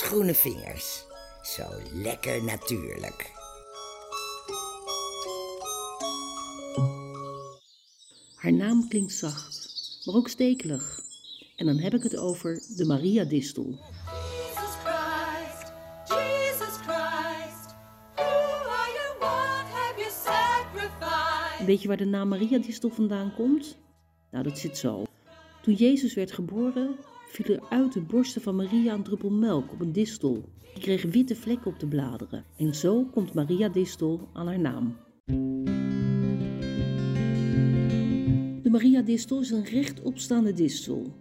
groene vingers. Zo lekker natuurlijk. Haar naam klinkt zacht, maar ook stekelig. En dan heb ik het over de Maria-distel. Jesus Christ, Jesus Christ, who are you? What have you sacrificed? Weet je waar de naam Maria-distel vandaan komt? Nou, dat zit zo. Toen Jezus werd geboren, viel er uit de borsten van Maria een druppel melk op een distel. Die kreeg witte vlekken op de bladeren. En zo komt Maria-distel aan haar naam. De Maria-distel is een rechtopstaande distel.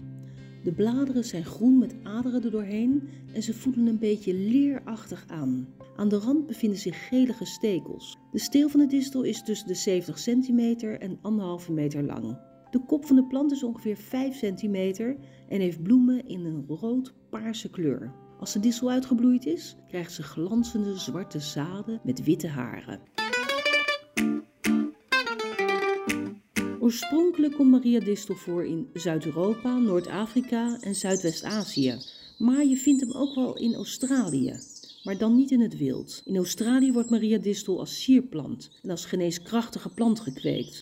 De bladeren zijn groen met aderen erdoorheen en ze voelen een beetje leerachtig aan. Aan de rand bevinden zich gelige stekels. De steel van de distel is tussen de 70 centimeter en 1,5 meter lang. De kop van de plant is ongeveer 5 centimeter en heeft bloemen in een rood-paarse kleur. Als de distel uitgebloeid is, krijgt ze glanzende zwarte zaden met witte haren. Oorspronkelijk komt Maria distel voor in Zuid-Europa, Noord-Afrika en Zuidwest-Azië. Maar je vindt hem ook wel in Australië, maar dan niet in het wild. In Australië wordt Maria distel als sierplant en als geneeskrachtige plant gekweekt.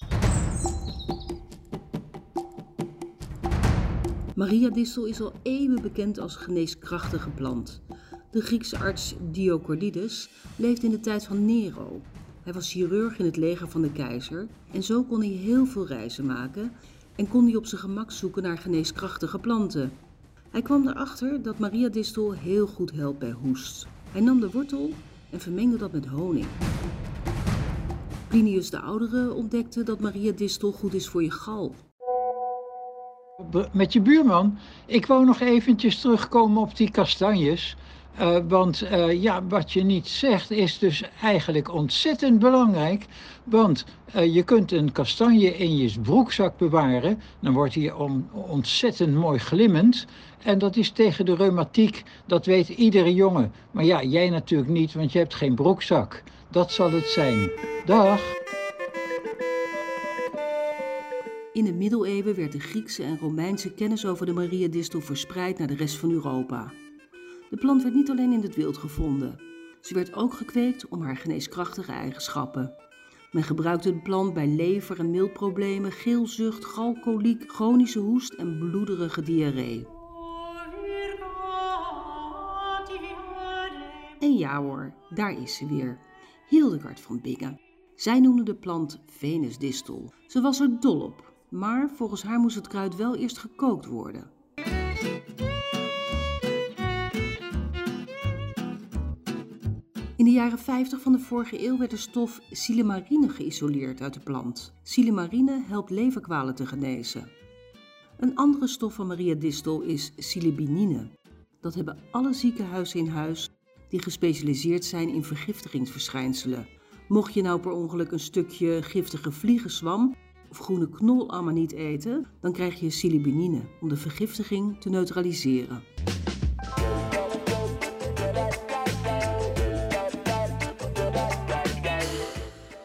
Maria distel is al eeuwen bekend als geneeskrachtige plant. De Griekse arts Diocordides leefde in de tijd van Nero. Hij was chirurg in het leger van de keizer en zo kon hij heel veel reizen maken en kon hij op zijn gemak zoeken naar geneeskrachtige planten. Hij kwam erachter dat Maria distel heel goed helpt bij hoest. Hij nam de wortel en vermengde dat met honing. Plinius de Oudere ontdekte dat Maria distel goed is voor je gal. Met je buurman. Ik wou nog eventjes terugkomen op die kastanjes. Eh, want eh, ja, wat je niet zegt is dus eigenlijk ontzettend belangrijk. Want eh, je kunt een kastanje in je broekzak bewaren. Dan wordt hij on- ontzettend mooi glimmend. En dat is tegen de reumatiek. Dat weet iedere jongen. Maar ja, jij natuurlijk niet, want je hebt geen broekzak. Dat zal het zijn. Dag. In de middeleeuwen werd de Griekse en Romeinse kennis over de Mariadistel verspreid naar de rest van Europa. De plant werd niet alleen in het wild gevonden. Ze werd ook gekweekt om haar geneeskrachtige eigenschappen. Men gebruikte de plant bij lever- en miltproblemen, geelzucht, galkoliek, chronische hoest en bloederige diarree. En ja hoor, daar is ze weer. Hildegard van Bingen. Zij noemde de plant Venusdistel. Ze was er dol op, maar volgens haar moest het kruid wel eerst gekookt worden. In de jaren 50 van de vorige eeuw werd de stof silimarine geïsoleerd uit de plant. Silimarine helpt leverkwalen te genezen. Een andere stof van Maria distel is silibinine. Dat hebben alle ziekenhuizen in huis die gespecialiseerd zijn in vergiftigingsverschijnselen. Mocht je nou per ongeluk een stukje giftige vliegenzwam groene knol niet eten, dan krijg je silibinine om de vergiftiging te neutraliseren.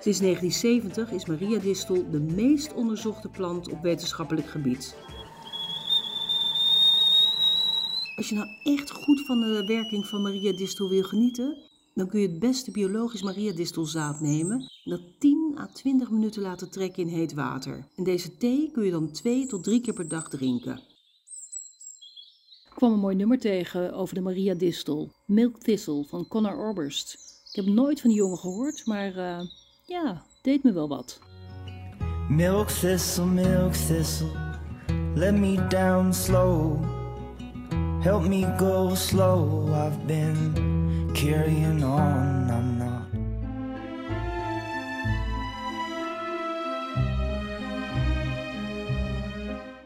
Sinds 1970 is Maria distel de meest onderzochte plant op wetenschappelijk gebied. Als je nou echt goed van de werking van Maria distel wil genieten, dan kun je het beste biologisch Maria distelzaad nemen en dat 10 à 20 minuten laten trekken in heet water. En deze thee kun je dan twee tot drie keer per dag drinken. Ik kwam een mooi nummer tegen over de Maria distel, Milk Thistle van Conor Oberst. Ik heb nooit van die jongen gehoord, maar eh, ja, deed me wel wat. Milk thistle, milk thistle, let me down slow. Help me go slow. I've been carrying on, I'm not.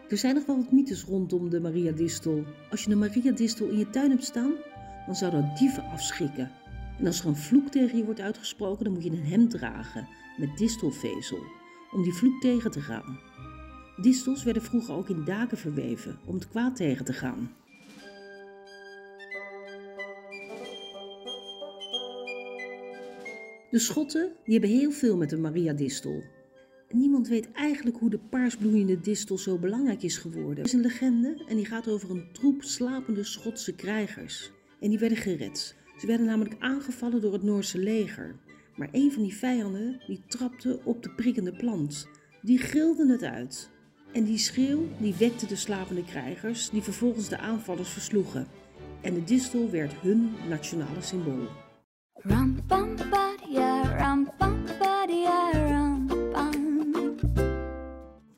Er zijn nog wel wat mythes rondom de Maria distel. Als je een Maria distel in je tuin hebt staan, dan zou dat dieven afschrikken. En als er een vloek tegen je wordt uitgesproken, dan moet je een hemd dragen met distelvezel om die vloek tegen te gaan. Distels werden vroeger ook in daken verweven om het kwaad tegen te gaan. De Schotten die hebben heel veel met de Maria distel. En niemand weet eigenlijk hoe de paarsbloeiende distel zo belangrijk is geworden. Er is een legende en die gaat over een troep slapende Schotse krijgers. en die werden gered. Ze werden namelijk aangevallen door het Noorse leger. Maar een van die vijanden die trapte op de prikkende plant. Die gilde het uit. En die schreeuw die wekte de slapende krijgers, die vervolgens de aanvallers versloegen. En de distel werd hun nationale symbool.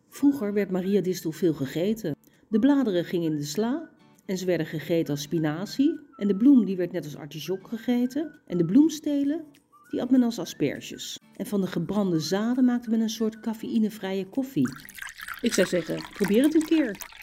Vroeger werd Maria distel veel gegeten. De bladeren gingen in de sla en ze werden gegeten als spinazie. En de bloem die werd net als artisjok gegeten. En de bloemstelen die at men als asperges. En van de gebrande zaden maakte men een soort cafeïnevrije koffie. Ik zou zeggen, probeer het een keer.